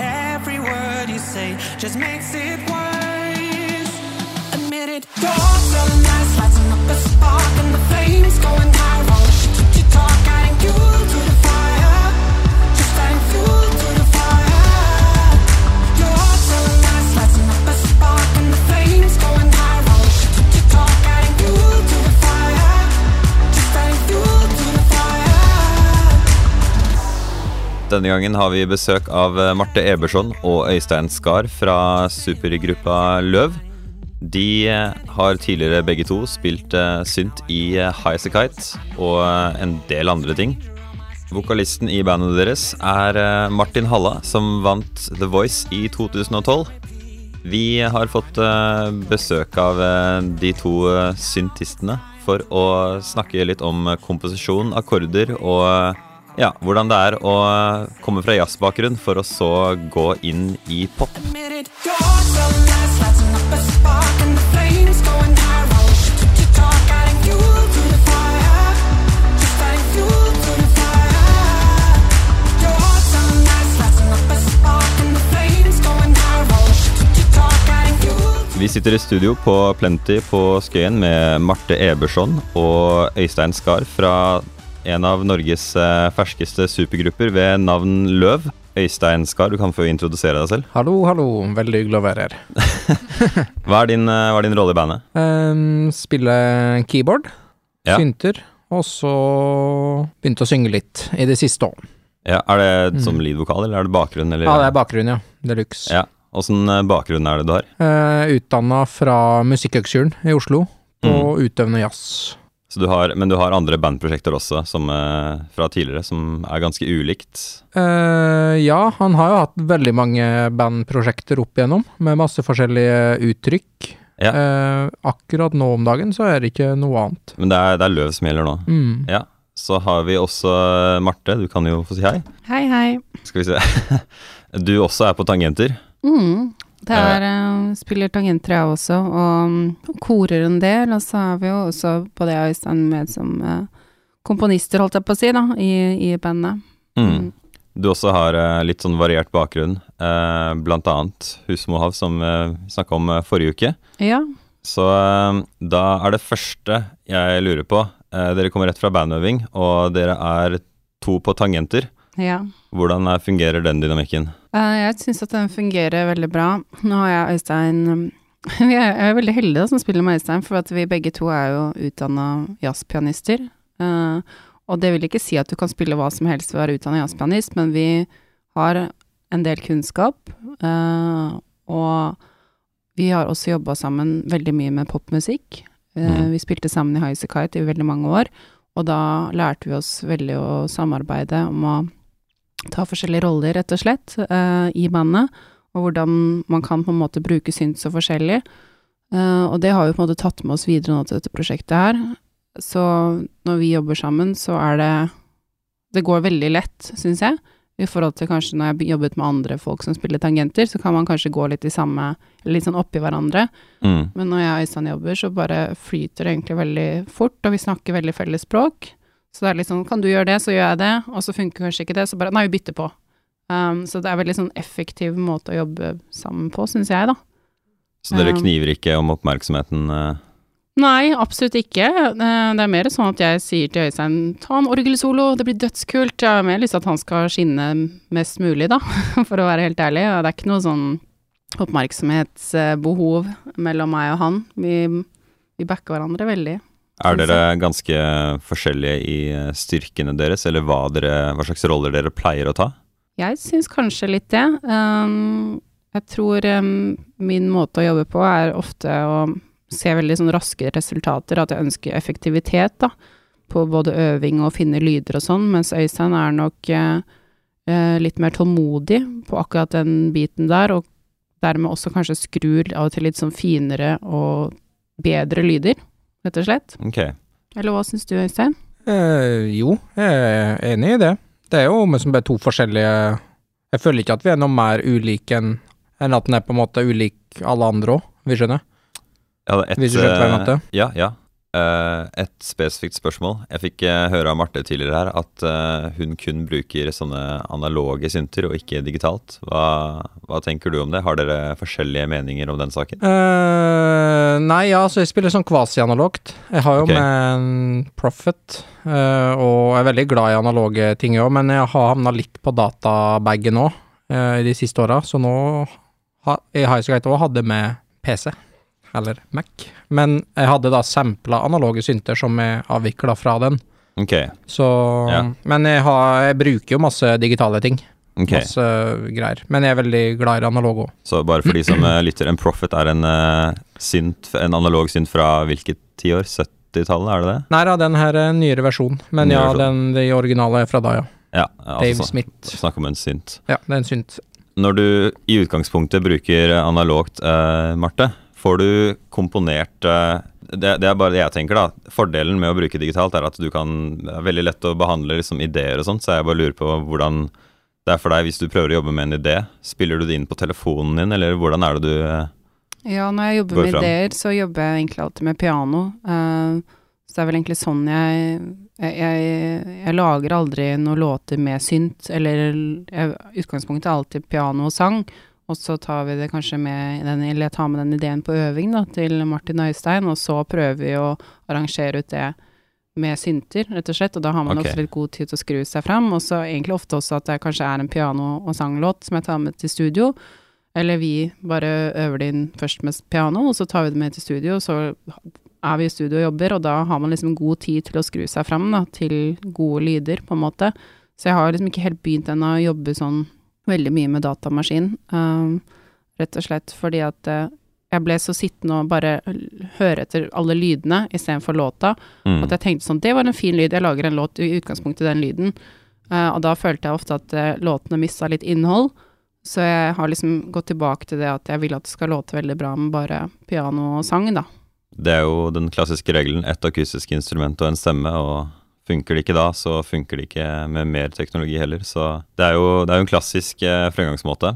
Every word you say just makes it worse. Denne gangen har vi besøk av eh, Marte Eberson og Øystein Skar fra supergruppa Løv. De eh, har tidligere begge to spilt eh, synt i High As A Kite og en del andre ting. Vokalisten i bandet deres er Martin Halla, som vant The Voice i 2012. Vi har fått besøk av de to syntistene for å snakke litt om komposisjon, akkorder og ja, hvordan det er å eh, komme fra jazzbakgrunn for å så gå inn i pop. Vi sitter i studio på Plenty på Skøyen med Marte Eberson og Øystein Skar fra en av Norges eh, ferskeste supergrupper ved navn Løv. Øystein Skar, du kan få introdusere deg selv. Hallo, hallo. Veldig hyggelig å være her. Hva er din, eh, hva er din rolle i bandet? Um, spille keyboard, Ja. synter, og så begynte å synge litt i det siste òg. Ja, er det som lead-vokal, eller er det bakgrunn? Eller? Mm. Ja, det er bakgrunn, ja. Deluxe. Ja. Åssen eh, bakgrunn er det du har? Uh, Utdanna fra Musikkhøgskolen i Oslo på Mm. utøvende jazz. Så du har, men du har andre bandprosjekter også, som, eh, fra tidligere, som er ganske ulikt? Uh, ja, han har jo hatt veldig mange bandprosjekter opp igjennom, med masse forskjellige uttrykk. Ja. Uh, akkurat nå om dagen så er det ikke noe annet. Men det er, det er Løv som gjelder nå. Mm. Ja. Så har vi også Marte, du kan jo få si hei. Hei, hei. Skal vi se. Du også er på tangenter. Mm. Det er, eh, spiller tangenter jeg også, og mm, korer en del. Og så er vi jo også på og Øystein med som uh, komponister, holdt jeg på å si, da, i, i bandet. Mm. Du også har uh, litt sånn variert bakgrunn, uh, blant annet Husmohav, som vi vi snakka om eh, forrige uke. Ja. Så eh, da er det første jeg lurer på eh, Dere kommer rett fra bandøving, og dere er to på tangenter. ja. Hvordan eh, fungerer den dynamikken? Eh, jeg syns at den fungerer veldig bra. Nå har jeg Øystein um, Vi er, veldig heldige da, som spiller med Øystein, for at vi begge to er jo utdanna jazzpianister. Eh, og det vil ikke si at du kan spille hva som helst ved å være utdanna jazzpianist, men vi har en del kunnskap. og vi har også jobba sammen veldig mye med popmusikk. Mhm. Vi spilte sammen i High As A Kite i veldig mange år, og da lærte vi oss veldig å samarbeide om å ta forskjellige roller, rett og slett, uh, i bandet, og hvordan man kan på en måte bruke synt så forskjellig. Uh, og det har vi på en måte tatt med oss videre nå til dette prosjektet her. Så når vi jobber sammen, så er det Det går veldig lett, syns jeg. I forhold til kanskje når jeg har jobbet med andre folk som spiller tangenter, så kan man kanskje gå litt i samme Litt sånn oppi hverandre. Mm. Men når jeg og Øystein jobber, så bare flyter det egentlig veldig fort, og vi snakker veldig felles språk. Så det er litt sånn, kan du gjøre det, så gjør jeg det, og så funker kanskje ikke det, så bare, nei, vi bytter på. Um, så det er veldig sånn effektiv måte å jobbe sammen på, syns jeg, da. Så dere Ja. kniver ikke om oppmerksomheten? Uh... Nei, absolutt ikke. Eh, Det er mer sånn at jeg sier til Øystein, ta en orgelsolo, det blir dødskult. Jeg har mer lyst til at han skal skinne mest mulig, da, for å være helt ærlig. Det er ikke noe sånn oppmerksomhetsbehov mellom meg og han. Vi, vi backer hverandre veldig. Er dere ganske forskjellige i eh, styrkene deres, eller hva, dere, hva slags roller dere pleier å ta? Jeg syns kanskje litt det. Um, jeg tror um, min måte å jobbe på er ofte å se veldig sånn raske resultater, at jeg ønsker effektivitet, da, på både øving og finne lyder og sånn, mens Øystein er nok eh, eh, litt mer tålmodig på akkurat den biten der, og dermed også kanskje skrur av og til litt sånn finere og bedre lyder, rett og slett. Okay. Eller hva syns du, Øystein? Eh, jo, jeg er enig i det. Det er jo liksom bare to forskjellige Jeg føler ikke at vi er noe mer ulike enn en at den er på en måte ulik alle andre òg, vi skjønner. Ja, et, ett, Hvis du skjønner hva jeg eh, mente? Ja, ja. Eh, et spesifikt spørsmål. Jeg fikk eh, høre av Marte tidligere her at eh, hun kun bruker sånne analoge synter og ikke digitalt. Hva, hva tenker du om det? Har dere forskjellige meninger om den saken? Uh, nei, ja, altså jeg spiller sånn kvasi-analogt. Jeg har jo okay. med en Profit, uh, og er veldig glad i analoge ting òg, men jeg har havna litt på databagen nå uh, de siste åra, så nå ha, i Highasakite òg hadde med PC, eller Mac. Men jeg hadde da sampla analoge synter som jeg avvikla fra den. Okay. Så Ja. Men jeg, har, jeg bruker jo masse digitale ting. Okay. Masse greier. Men jeg er veldig glad i analog òg. Så bare for de som eh, lytter, en Profit er en uh, synt, en analog synt fra hvilket tiår? 70-tallet, er det det? Nei da, den her er en nyere versjon. Men Nyere ja, den, de originale er fra da, ja. Ja, altså, Dave Smith. Snakk om en synt. Ja, det er en synt. Når du i utgangspunktet bruker analogt, eh, Marte, får du komponert eh, det, det er bare det jeg tenker, da. Fordelen med å bruke digitalt er at du kan Det er veldig lett å behandle liksom, ideer og sånt, så jeg bare lurer på hvordan det er for deg hvis du prøver å jobbe med en idé. Spiller du det inn på telefonen din, eller hvordan er det du eh, Ja, når jeg jobber med fram. ideer, så jobber jeg egentlig alltid med piano. Eh, så det er vel egentlig sånn jeg jeg, jeg jeg lager aldri noen låter med synt, eller jeg, utgangspunktet er alltid piano og sang. Og så tar vi det kanskje med den, eller jeg tar med den ideen på øving da, til Martin Øystein, og så prøver vi å arrangere ut det med synter, rett og slett. Og da har man okay. også litt god tid til å skru seg fram. Og så egentlig ofte også at det kanskje er en piano- og sanglåt som jeg tar med til studio. Eller vi bare øver det inn først med piano, og så tar vi det med til studio, og så er vi i studio og jobber, og da har man liksom god tid til å skru seg fram da, til gode lyder, på en måte. Så jeg har liksom ikke helt begynt ennå å jobbe sånn veldig mye med datamaskin, um, rett og slett fordi at uh, jeg ble så sittende og bare høre etter alle lydene istedenfor låta, mm. at jeg tenkte sånn, det var en fin lyd, jeg lager en låt i utgangspunktet i den lyden. Uh, og da følte jeg ofte at uh, låtene mista litt innhold. Så jeg har liksom gått tilbake til det at jeg vil at det skal låte veldig bra med bare piano og sang, da. Det er jo den klassiske regelen. Ett akustisk instrument og en stemme, og funker det ikke da, så funker det ikke med mer teknologi heller. Så det er jo, det er jo en klassisk eh, fremgangsmåte.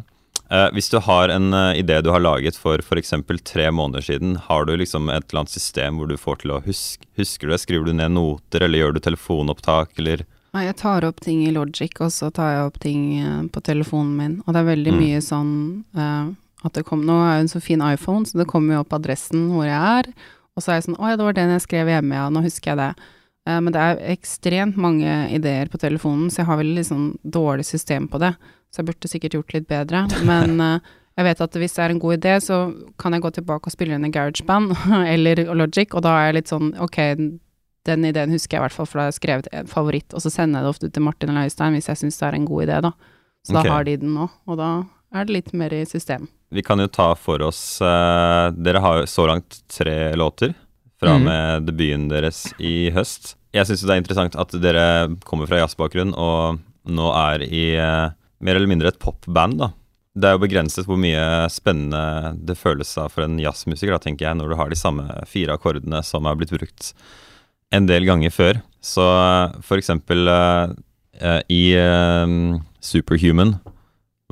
Eh, hvis du har en eh, idé du har laget for f.eks. tre måneder siden, har du liksom et eller annet system hvor du får til å huske Husker du det? Skriver du ned noter, eller gjør du telefonopptak, eller Nei, jeg tar opp ting i Logic, og så tar jeg opp ting eh, på telefonen min. Og det er veldig Mm. mye sånn eh, at det kom Nå er jo en så fin iPhone, så det kommer jo opp adressen hvor jeg er. Og så er jeg sånn Å ja, det var den jeg skrev hjemme, ja, nå husker jeg det. Eh, men det er ekstremt mange ideer på telefonen, så jeg har veldig sånn dårlig system på det. Så jeg burde sikkert gjort litt bedre. Men eh, jeg vet at hvis det er en god idé, så kan jeg gå tilbake og spille inn i GarageBand eller Logic, og da er jeg litt sånn Ok, den ideen husker jeg i hvert fall, for da har jeg skrevet en favoritt, og så sender jeg det ofte ut til Martin eller Øystein hvis jeg syns det er en god idé, da. Så okay. da har de den nå, og da er det litt mer i system. Vi kan jo ta for oss uh, Dere har jo så langt tre låter fra og Mhm. med debuten deres i høst. Jeg syns det er interessant at dere kommer fra jazzbakgrunn og nå er i eh, mer eller mindre et popband, da. Det er jo begrenset hvor mye spennende det føles av for en jazzmusiker, da, tenker jeg, når du har de samme fire akkordene som er blitt brukt en del ganger før. Så eh, for eksempel eh, i Superhuman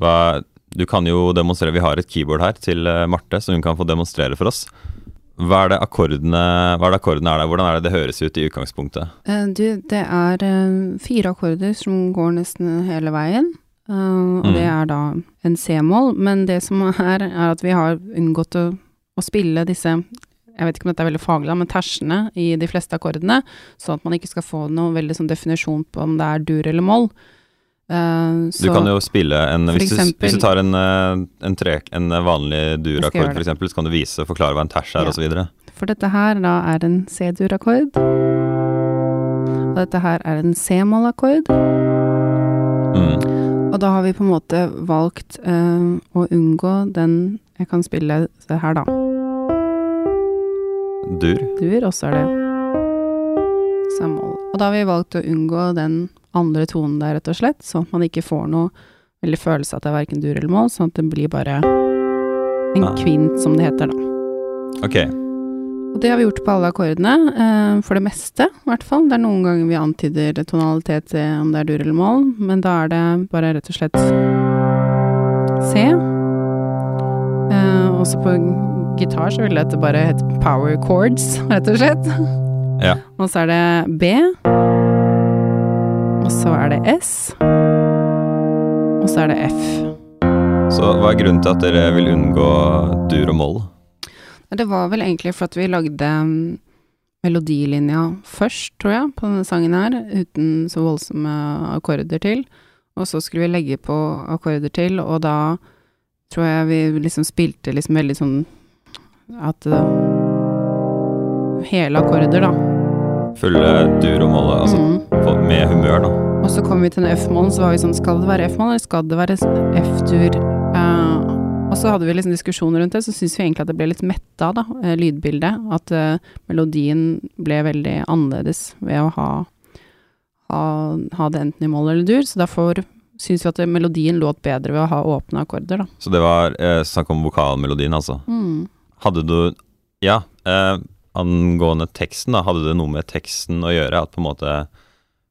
hva, Du kan jo demonstrere Vi har et keyboard her til Marte, så hun kan få demonstrere for oss. Hva er det akkordene, er det akkordene er der? Hvordan er det det høres ut i utgangspunktet? Uh, du, det er uh, fire akkorder som går nesten hele veien, Uh, og Mm. det er da en C-mål, men det som er, er at vi har unngått å, å spille disse jeg vet ikke om dette er veldig faglig, men tersene i de fleste akkordene, sånn at man ikke skal få noe veldig sånn definisjon på om det er dur eller moll. Eh, Du kan jo spille en hvis, Hvis du, hvis du tar en, eh, en, tre, en vanlig dur-akkord, f.eks., så kan du vise og forklare hva en ters er, Ja. osv. For dette her da er en C-dur-akkord. Og dette her er en C-moll-akkord. Mm. Og da har vi på en måte valgt uh, å unngå den Jeg kan spille se her, da. Dur. Dur, og så er det C-moll. Og da har vi valgt å unngå den andre tonen der, rett og slett, sånn at man ikke får noe veldig følelse at det er verken dur eller mål, sånn at det blir bare en Ah. kvint, som det heter, da. Ok. Og det har vi gjort på alle akkordene, eh, for det meste, i hvert fall. Det er noen ganger vi antyder tonalitet til om det er dur eller mål, men da er det bare rett og slett C. Eh, også på gitar så vil dette bare hett power chords, rett og slett. Ja. Og så er det B. Og så er det S. Og så er det F. Så hva er grunnen til at dere vil unngå dur og moll? Det var vel egentlig for at vi lagde mm, melodilinja først, tror jeg, på denne sangen her, uten så voldsomme akkorder til. Og så skulle vi legge på akkorder til, og da tror jeg vi liksom spilte liksom veldig sånn at Hele akkorder, da. Fulle dur og måle, altså Mm. med humør, da. Og så kom vi til den F-målen, så var vi sånn Skal det være F-mål, eller skal det være F-dur? Uh, og så hadde vi liksom diskusjoner rundt det, så syns vi egentlig at det ble litt metta, da, eh, lydbildet. At uh, melodien ble veldig annerledes ved å ha, ha, ha det enten i moll eller dur. Så derfor syns vi at melodien låt bedre ved å ha åpne akkorder, da. Så det var eh, snakk om vokalmelodien, altså. Mm. Hadde du Ja, eh, angående teksten, da. Hadde det noe med teksten å gjøre? At på en måte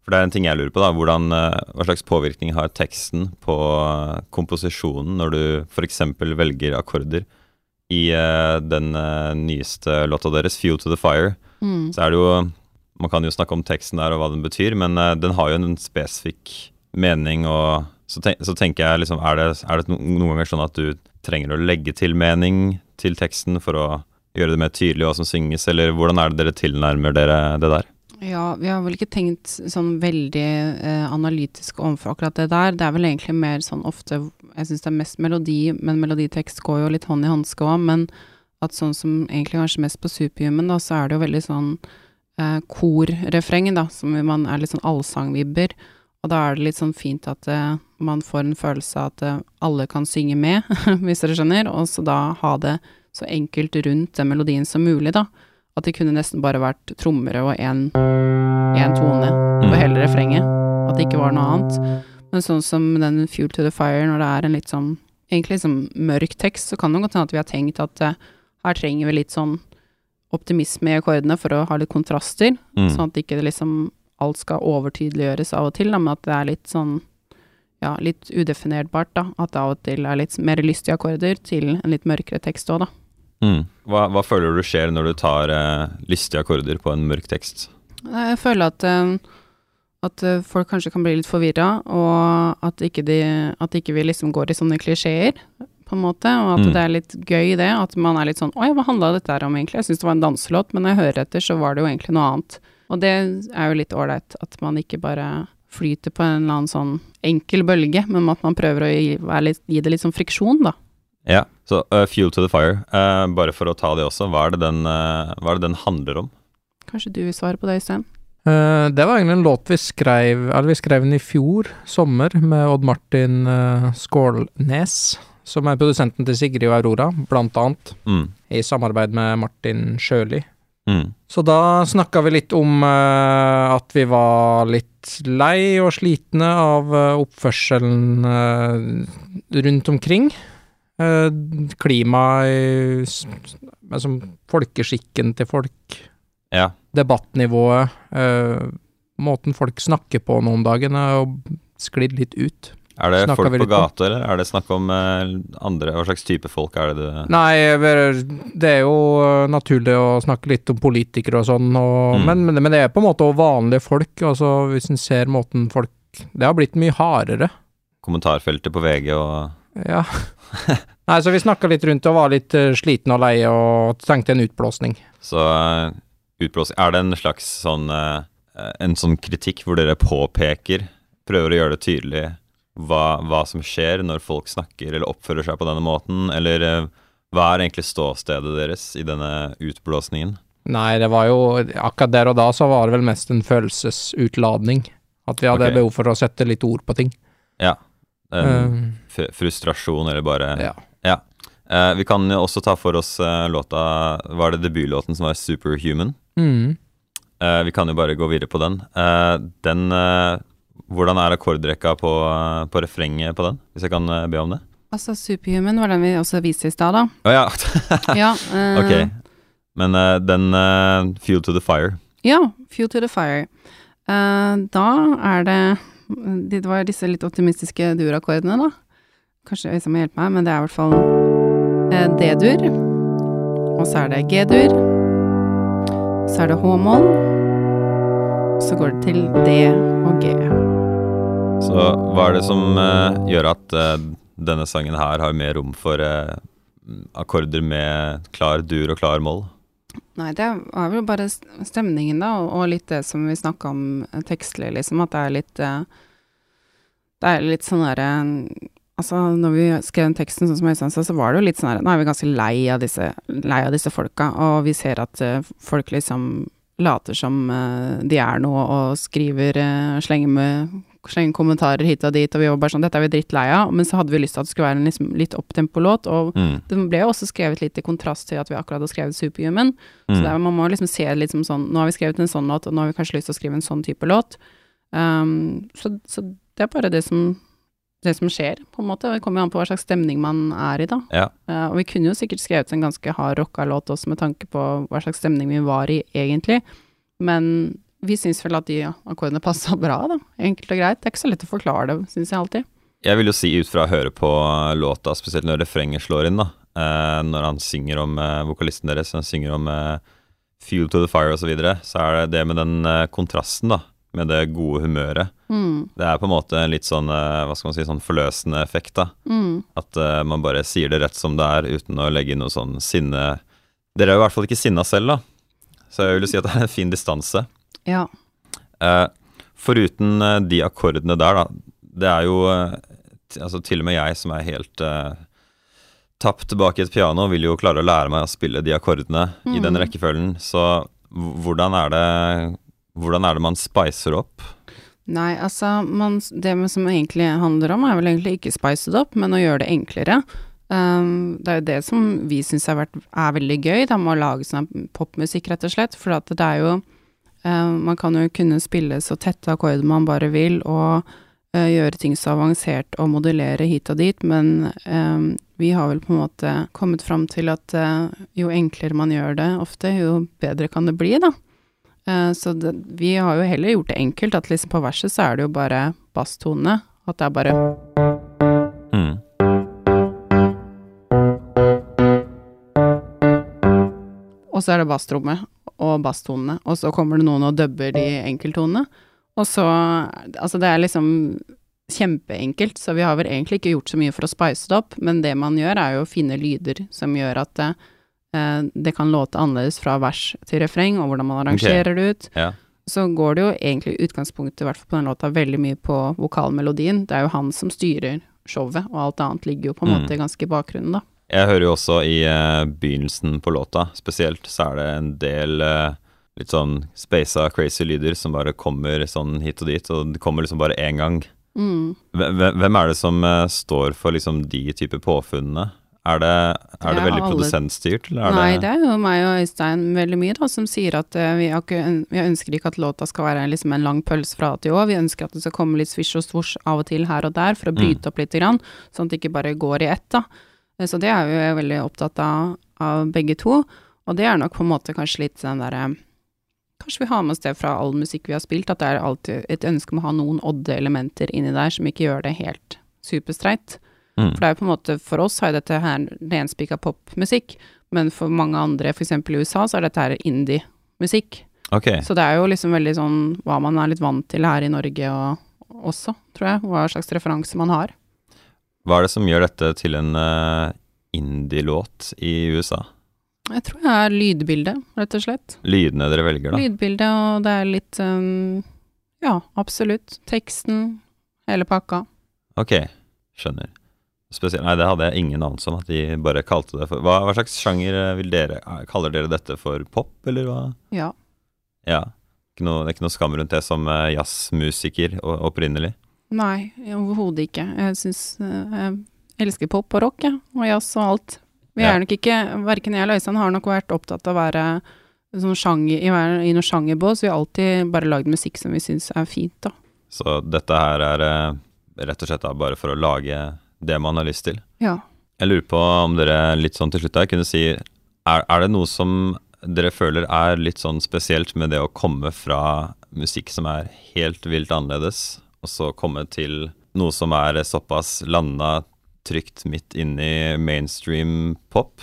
For det er en ting jeg lurer på, da. Hvordan, eh, hva slags påvirkning har teksten på eh, komposisjonen når du f.eks. velger akkorder? I eh, den nyeste låta deres, 'Fuel to the Fire', Mm. så er det jo Man kan jo snakke om teksten der og hva den betyr, men den har jo en spesifikk mening, og så, ten så tenker jeg liksom er det, er det noen ganger sånn at du trenger å legge til mening til teksten for å gjøre det mer tydelig hva som synges, eller hvordan er det dere tilnærmer dere det der? Ja, vi har vel ikke tenkt sånn veldig eh, analytisk overfor akkurat det der. Det er vel egentlig mer sånn ofte Jeg syns det er mest melodi, men meloditekst går jo litt hånd i hanske òg. Men at sånn som egentlig kanskje mest på Superhuman, da, så er det jo veldig sånn eh, korrefreng, da, som man er litt sånn allsangvibber. Og da er det litt sånn fint at eh, man får en følelse av at eh, alle kan synge med, hvis dere skjønner, og så da ha det så enkelt rundt den melodien som mulig, da. At det kunne nesten bare vært trommere og én tone på Mm. hele refrenget. At det ikke var noe annet. Men sånn som den Fuel to the Fire, når det er en litt sånn egentlig liksom mørk tekst, så kan det godt hende at vi har tenkt at uh, her trenger vi litt sånn optimisme i akkordene for å ha litt kontraster, Mm. sånn at ikke liksom alt skal overtydeliggjøres av og til, da, men at det er litt sånn ja, litt udefinerbart, da. At det av og til er litt mer lystige akkorder til en litt mørkere tekst òg, da. Mm. Hva, hva føler du skjer når du tar eh, lystige akkorder på en mørk tekst? Jeg føler at, eh, at eh, folk kanskje kan bli litt forvirra, og at ikke, de, at ikke vi liksom går i sånne klisjeer, på en måte, og at Mm. det er litt gøy det, at man er litt sånn Oi, hva handla dette her om egentlig? Jeg syns det var en danselåt, men når jeg hører etter, så var det jo egentlig noe annet. Og det er jo litt ålreit, at man ikke bare flyter på en eller annen sånn enkel bølge, men at man prøver å gi, litt, gi det litt sånn friksjon, da. Ja, så uh, Fuel to the Fire, uh, bare for å ta det også, hva er det den, uh, hva er det den handler om? Kanskje du vil svare på det, Øystein? Uh, det var egentlig en låt vi skrev Eller vi skrev den i fjor sommer med Odd Martin Skålnes, som er produsenten til Sigrid og Aurora, blant annet, Mm. i samarbeid med Martin Sjøli. Mm. Så da snakka vi litt om uh, at vi var litt lei og slitne av uh, oppførselen uh, rundt omkring. Uh, Liksom altså folkeskikken til folk, Ja. debattnivået, eh, måten folk snakker på nå om dagen, er sklidd litt ut. Er det Snakker folk på gata, eller er det snakk om eh, andre Hva slags type folk er det du Nei, det er jo eh, naturlig å snakke litt om politikere og sånn, og, Mm. men, men, men det er på en måte vanlige folk. Altså, hvis en ser måten folk Det har blitt mye hardere. Kommentarfeltet på VG og Ja. Nei, så vi snakka litt rundt og var litt uh, sliten og lei og trengte en utblåsning. Så utblåsning, utblåsing Er det en slags sånn eh, En sånn kritikk hvor dere påpeker, prøver å gjøre det tydelig hva, hva som skjer når folk snakker eller oppfører seg på denne måten, eller eh, hva er egentlig ståstedet deres i denne utblåsningen? Nei, det var jo Akkurat der og da så var det vel mest en følelsesutladning. At vi hadde okay. behov for å sette litt ord på ting. Ja. Eh, fr- frustrasjon, eller bare ja. Eh, vi kan jo også ta for oss uh, låta Var det debutlåten som var 'Superhuman'? Mm. Uh, vi kan jo bare gå videre på den. Eh, den Hvordan er akkordrekka på, på refrenget på den, hvis jeg kan be om det? Altså, Superhuman var den vi også viste i stad, da. Å ja, Ja, eh, ok. Men den 'Fuel to the Fire' Ja, Fuel to the Fire. Eh, da er det Det var disse litt optimistiske dur-akkordene, da. Kanskje Øystein må hjelpe meg, men det er i hvert fall eh, D-dur. Og så er det G-dur. så er det H-moll, så går det til D og G. Så hva er det som uh, gjør at uh, denne sangen her har mer rom for uh, akkorder med klar dur og klar moll? Nei, det er vel bare stemningen, da, og, litt det som vi snakka om eh, tekstlig, liksom, at det er litt eh, Det er litt sånn derre Altså, når vi skrev den teksten, sånn som Øystein sa, så var det jo litt sånn her Nå er vi ganske lei av disse, lei av disse folka, og vi ser at eh, folk liksom later som eh, de er noe, og skriver eh, slenger med slenger kommentarer hit og dit, og vi var bare sånn Dette er vi drittlei av. Men så hadde vi lyst til at det skulle være en liksom, litt opptempo-låt, og Mm. det ble jo også skrevet litt i kontrast til at vi akkurat har skrevet Superhuman. Så Mm. det er, man må liksom se det litt som sånn Nå har vi skrevet en sånn låt, og nå har vi kanskje lyst til å skrive en sånn type låt. Um, så, så det er bare det som, det som skjer, på en måte. Det kommer jo an på hva slags stemning man er i, da. Ja. Uh, og vi kunne jo sikkert skrevet en ganske hard rocka låt også, med tanke på hva slags stemning vi var i, egentlig. Men vi syns vel at de akkordene passa bra, da. Enkelt og greit. Det er ikke så lett å forklare det, syns jeg alltid. Jeg vil jo si ut fra å høre på låta, spesielt når refrenget slår inn, da. Eh, når han synger om eh, vokalisten deres, han synger om eh, Fuel to the fire og så videre, så er det det med den eh, kontrasten, da. Med det gode humøret. Mm, Det er på en måte en litt sånn, eh, hva skal man si, sånn forløsende effekt, da. mm, At eh, man bare sier det rett som det er, uten å legge inn noe sånn sinne Dere er jo i hvert fall ikke sinna selv, da. Så jeg vil jo si at det er en fin distanse. Ja. Eh, foruten eh, de akkordene der, da. Det er jo eh, Altså, til og med jeg som er helt eh, tapt bak et piano, vil jo klare å lære meg å spille de akkordene i den Mm. rekkefølgen. Så hvordan er det Hvordan er det man spicer opp? Nei, altså, man, det som egentlig handler om, er vel egentlig ikke spice det opp, men å gjøre det enklere. Um, det er jo det som vi syns er, veldig gøy, da, med å lage sånn popmusikk, rett og slett. For det er jo Man kan jo kunne spille så tette akkorder man bare vil, og uh, gjøre ting så avansert og modellere hit og dit, men um, vi har vel på en måte kommet fram til at jo enklere man gjør det ofte, jo bedre kan det bli, da. Eh, Så det, vi har jo heller gjort det enkelt, at liksom på verset så er det jo bare basstone. At det er bare Mm. Og så er det bassrommet og basstonene, og så kommer det noen og dubber de enkelttonene. Og så Altså, det er liksom kjempeenkelt, så vi har vel egentlig ikke gjort så mye for å spice det opp, men det man gjør, er jo å finne lyder som gjør at det, eh, det kan låte annerledes fra vers til refreng, og hvordan man arrangerer det ut. Ja. så går det jo egentlig i utgangspunktet, i hvert fall på den låta, veldig mye på vokalmelodien. Det er jo han som styrer showet, og alt annet ligger jo på en Mm. måte ganske i bakgrunnen, da. Jeg hører jo også i eh, begynnelsen på låta, spesielt, så er det en del eh, litt sånn spasa, crazy lyder som bare kommer sånn hit og dit, og det kommer liksom bare én gang. Mm. Hve- hve- Hvem er det som eh, står for liksom de type påfunnene? Er det, er det er veldig alle- produsentstyrt, eller er Nei, det det er jo meg og Øystein veldig mye, da, som sier at vi, har ikke, vi ønsker ikke at låta skal være liksom en lang pølse fra A til Å. Vi ønsker at det skal komme litt svisj og svosj av og til her og der, for å bryte opp litt, grann, sånn at det ikke bare går i ett, da. Eh, Så det er vi jo veldig opptatt av, av begge to. Og det er nok på en måte kanskje litt den derre Kanskje vi har med oss det fra all musikk vi har spilt, at det er alltid et ønske om å ha noen odde-elementer inni der som ikke gjør det helt superstreit. Mm. For det er jo på en måte, for oss har jo dette her renspika popmusikk, men for mange andre, f.eks. i USA, så er dette her indie-musikk. Okay. Så det er jo liksom veldig sånn hva man er litt vant til her i Norge og også, tror jeg. Hva slags referanse man har. Hva er det som gjør dette til en uh, indie-låt i USA? Jeg tror det er lydbildet, rett og slett. Lydene dere velger, da? Lydbildet, og det er litt um, Ja, absolutt. Teksten, hele pakka. Ok, skjønner. Spesielt, nei, det hadde jeg ingen anelse om, at de bare kalte det for Hva, hva slags sjanger eh, vil dere eh, Kaller dere dette for pop, eller hva? Ja. Ja. Ikke noe, det er ikke noe skam rundt det som jazzmusiker opprinnelig? Nei, overhodet ikke. Jeg syns Jeg elsker pop og rock, jeg. Og jazz og alt. Vi Ja. er nok ikke Verken jeg eller Øystein har nok vært opptatt av å være sånn sjanger, i, i noe sjangerbås. Vi har alltid bare lagd musikk som vi syns er fint, da. Så dette her er eh, rett og slett da bare for å lage det man har lyst til. Ja. Jeg lurer på om dere litt sånn til slutt her kunne si er, er det noe som dere føler er litt sånn spesielt med det å komme fra musikk som er helt vilt annerledes, og så komme til noe som er såpass landa trygt midt inni mainstream pop?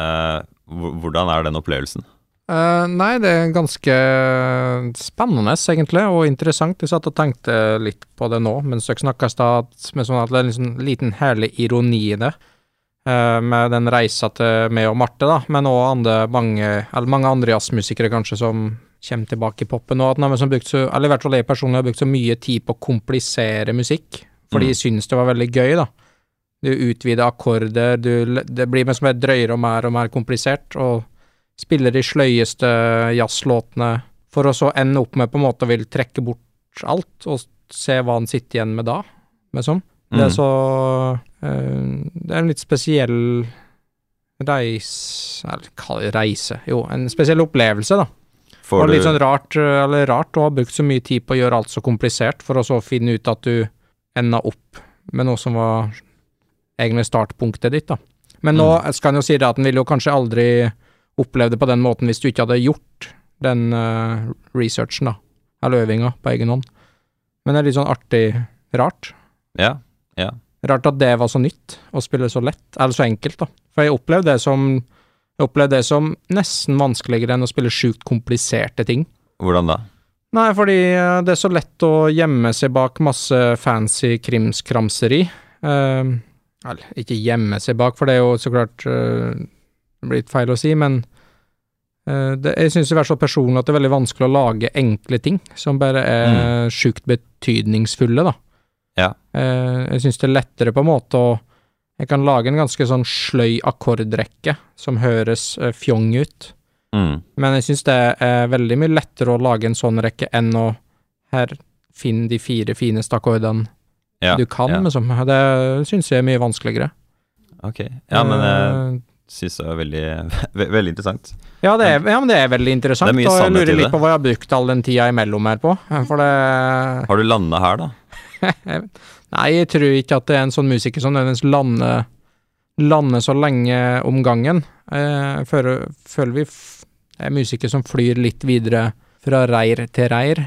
Eh, hvordan er den opplevelsen? Eh, nei, det er ganske spennende, egentlig, og interessant. Jeg satt og tenkte litt på det nå mens dere snakka i stad, med sånn at det er en sånn liten herlig ironi i det. eh, med den reisa til meg og Marte, da, men òg mange, mange andre jazzmusikere kanskje som kommer tilbake i popen. Og at han har brukt så, eller i hvert fall jeg personlig har brukt så mye tid på å komplisere musikk, fordi Mm. jeg syns det var veldig gøy, da. Du utvider akkorder, du, det blir liksom drøyere og mer og mer komplisert, og spiller de sløyeste jazzlåtene, for å så ende opp med på en måte å vil trekke bort alt, og se hva han sitter igjen med da, liksom. Det er Mm. så øh, Det er en litt spesiell reise Eller reise, jo, en spesiell opplevelse, da. Får og du litt sånn rart, eh, eller rart å ha brukt så mye tid på å gjøre alt så komplisert, for å så finne ut at du enda opp med noe som var egentlig startpunktet ditt, da. Men nå Mm. skal en jo si det at en ville jo kanskje aldri opplevd det på den måten hvis du ikke hadde gjort den uh, researchen, da, eller øvinga, på egen hånd. Men det er litt sånn artig rart. Ja. Ja. Rart at det var så nytt, å spille så lett, eller så enkelt, da. For jeg opplevde det som jeg opplevde det som nesten vanskeligere enn å spille sjukt kompliserte ting. Hvordan da? Nei, fordi eh, det er så lett å gjemme seg bak masse fancy krimskramseri. Uh, eller, ikke gjemme seg bak, for det er jo så klart uh, blitt feil å si, men uh, det, jeg syns det er så personlig at det er veldig vanskelig å lage enkle ting som bare er sjukt betydningsfulle, da. Ja. Uh, jeg syns det er lettere på en måte å Jeg kan lage en ganske sånn sløy akkordrekke som høres eh, fjong ut. Mm. Men jeg syns det er veldig mye lettere å lage en sånn rekke enn å her finne de fire fineste akkordene Ja. du kan, ja. liksom. Det syns jeg er mye vanskeligere. Ok. Ja, men jeg synes syns det er veldig, ve veldig interessant. ja, det er, ja, men det er veldig interessant, Det er mye og jeg lurer litt på hva jeg har brukt all den tida imellom her på. For det Har du landa her, da? Nei, jeg tror ikke at det er en sånn musiker som nødvendigvis lander, lander så lenge om gangen. Eh, Jeg føler, føler vi er musikere som flyr litt videre fra reir til reir.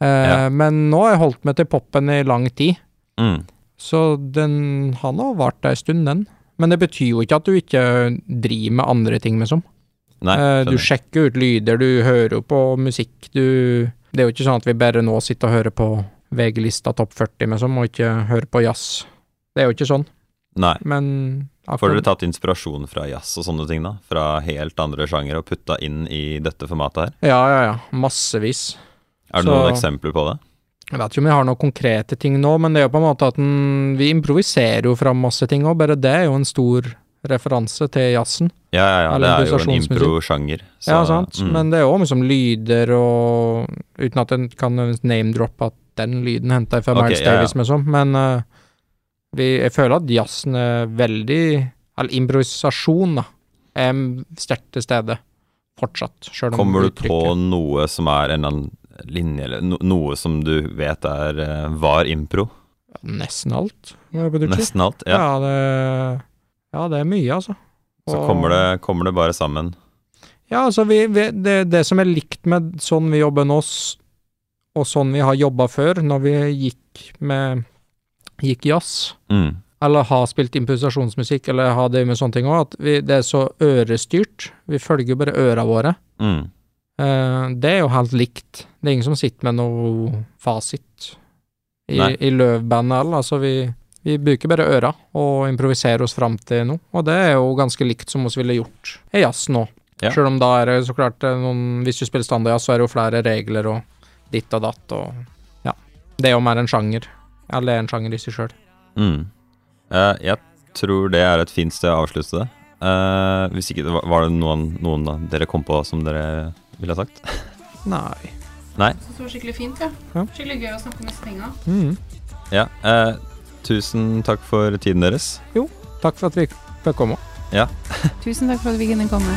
Eh, Ja. Men nå har jeg holdt meg til popen i lang tid, Mm. så den han har vart ei stund, den. Men det betyr jo ikke at du ikke driver med andre ting, liksom. Nei, Eh, du sjekker ut lyder, du hører jo på musikk, du Det er jo ikke sånn at vi bare nå sitter og hører på VG-lista topp 40, liksom, og ikke høre på jazz. Det er jo ikke sånn, Nei. men Får dere tatt inspirasjon fra jazz og sånne ting, da? Fra helt andre sjangere og putta inn i dette formatet her? Ja, ja, ja. Massevis. Er det Så- noen eksempler på det? Jeg vet ikke om jeg har noen konkrete ting nå, men det er jo på en måte at den, vi improviserer jo fram masse ting òg, bare det er jo en stor referanse til jazzen. Ja, ja, ja. Det er jo en impro-sjanger. ja, sant, mm. men det er jo liksom lyder og Uten at en kan name-droppe at den lyden henta fra okay, Miles ja, ja. Davis, med sånn, men uh, vi, jeg føler at jazzen er veldig Eller improvisasjon, da, er sterkt til stede fortsatt. Selv om Kommer du på noe som er en eller annen linje, eller no noe som du vet er eh, var impro? Nesten alt. Nesten alt? Ja. Ja, det, ja, det er mye, altså. Så kommer det, kommer det bare sammen. Ja, altså, vi, vi, det, det som er likt med sånn vi jobber nå, og sånn vi har jobba før, når vi gikk med gikk jazz, Mm. eller har spilt improvisasjonsmusikk, eller har det med sånne ting òg, at vi, det er så ørestyrt. Vi følger bare øra våre. Mm. Eh, det er jo helt likt. Det er ingen som sitter med noe fasit i, Nei. i løvbandet eller, altså vi, vi bruker bare øra og improviserer oss fram til noe, og det er jo ganske likt som vi ville gjort i jazz nå. Ja. Selv om da er det så klart eh, noen Hvis du spiller standardjazz, så er det jo flere regler og ditt og datt og Ja. Det er jo mer en sjanger. Eller det er en sjanger i seg sjøl. Mm. Uh, jeg tror det er et fint sted å avslutte det. Uh, hvis ikke, var- det noen, noen dere kom på som dere ville ha sagt? Nei. Det var skikkelig fint, ja. Ja. Skikkelig gøy å snakke om disse tinga. Mm. Ja. Uh, tusen takk for tiden deres. Jo, Takk for at vi fikk komme. Tusen takk for at vi kunne komme.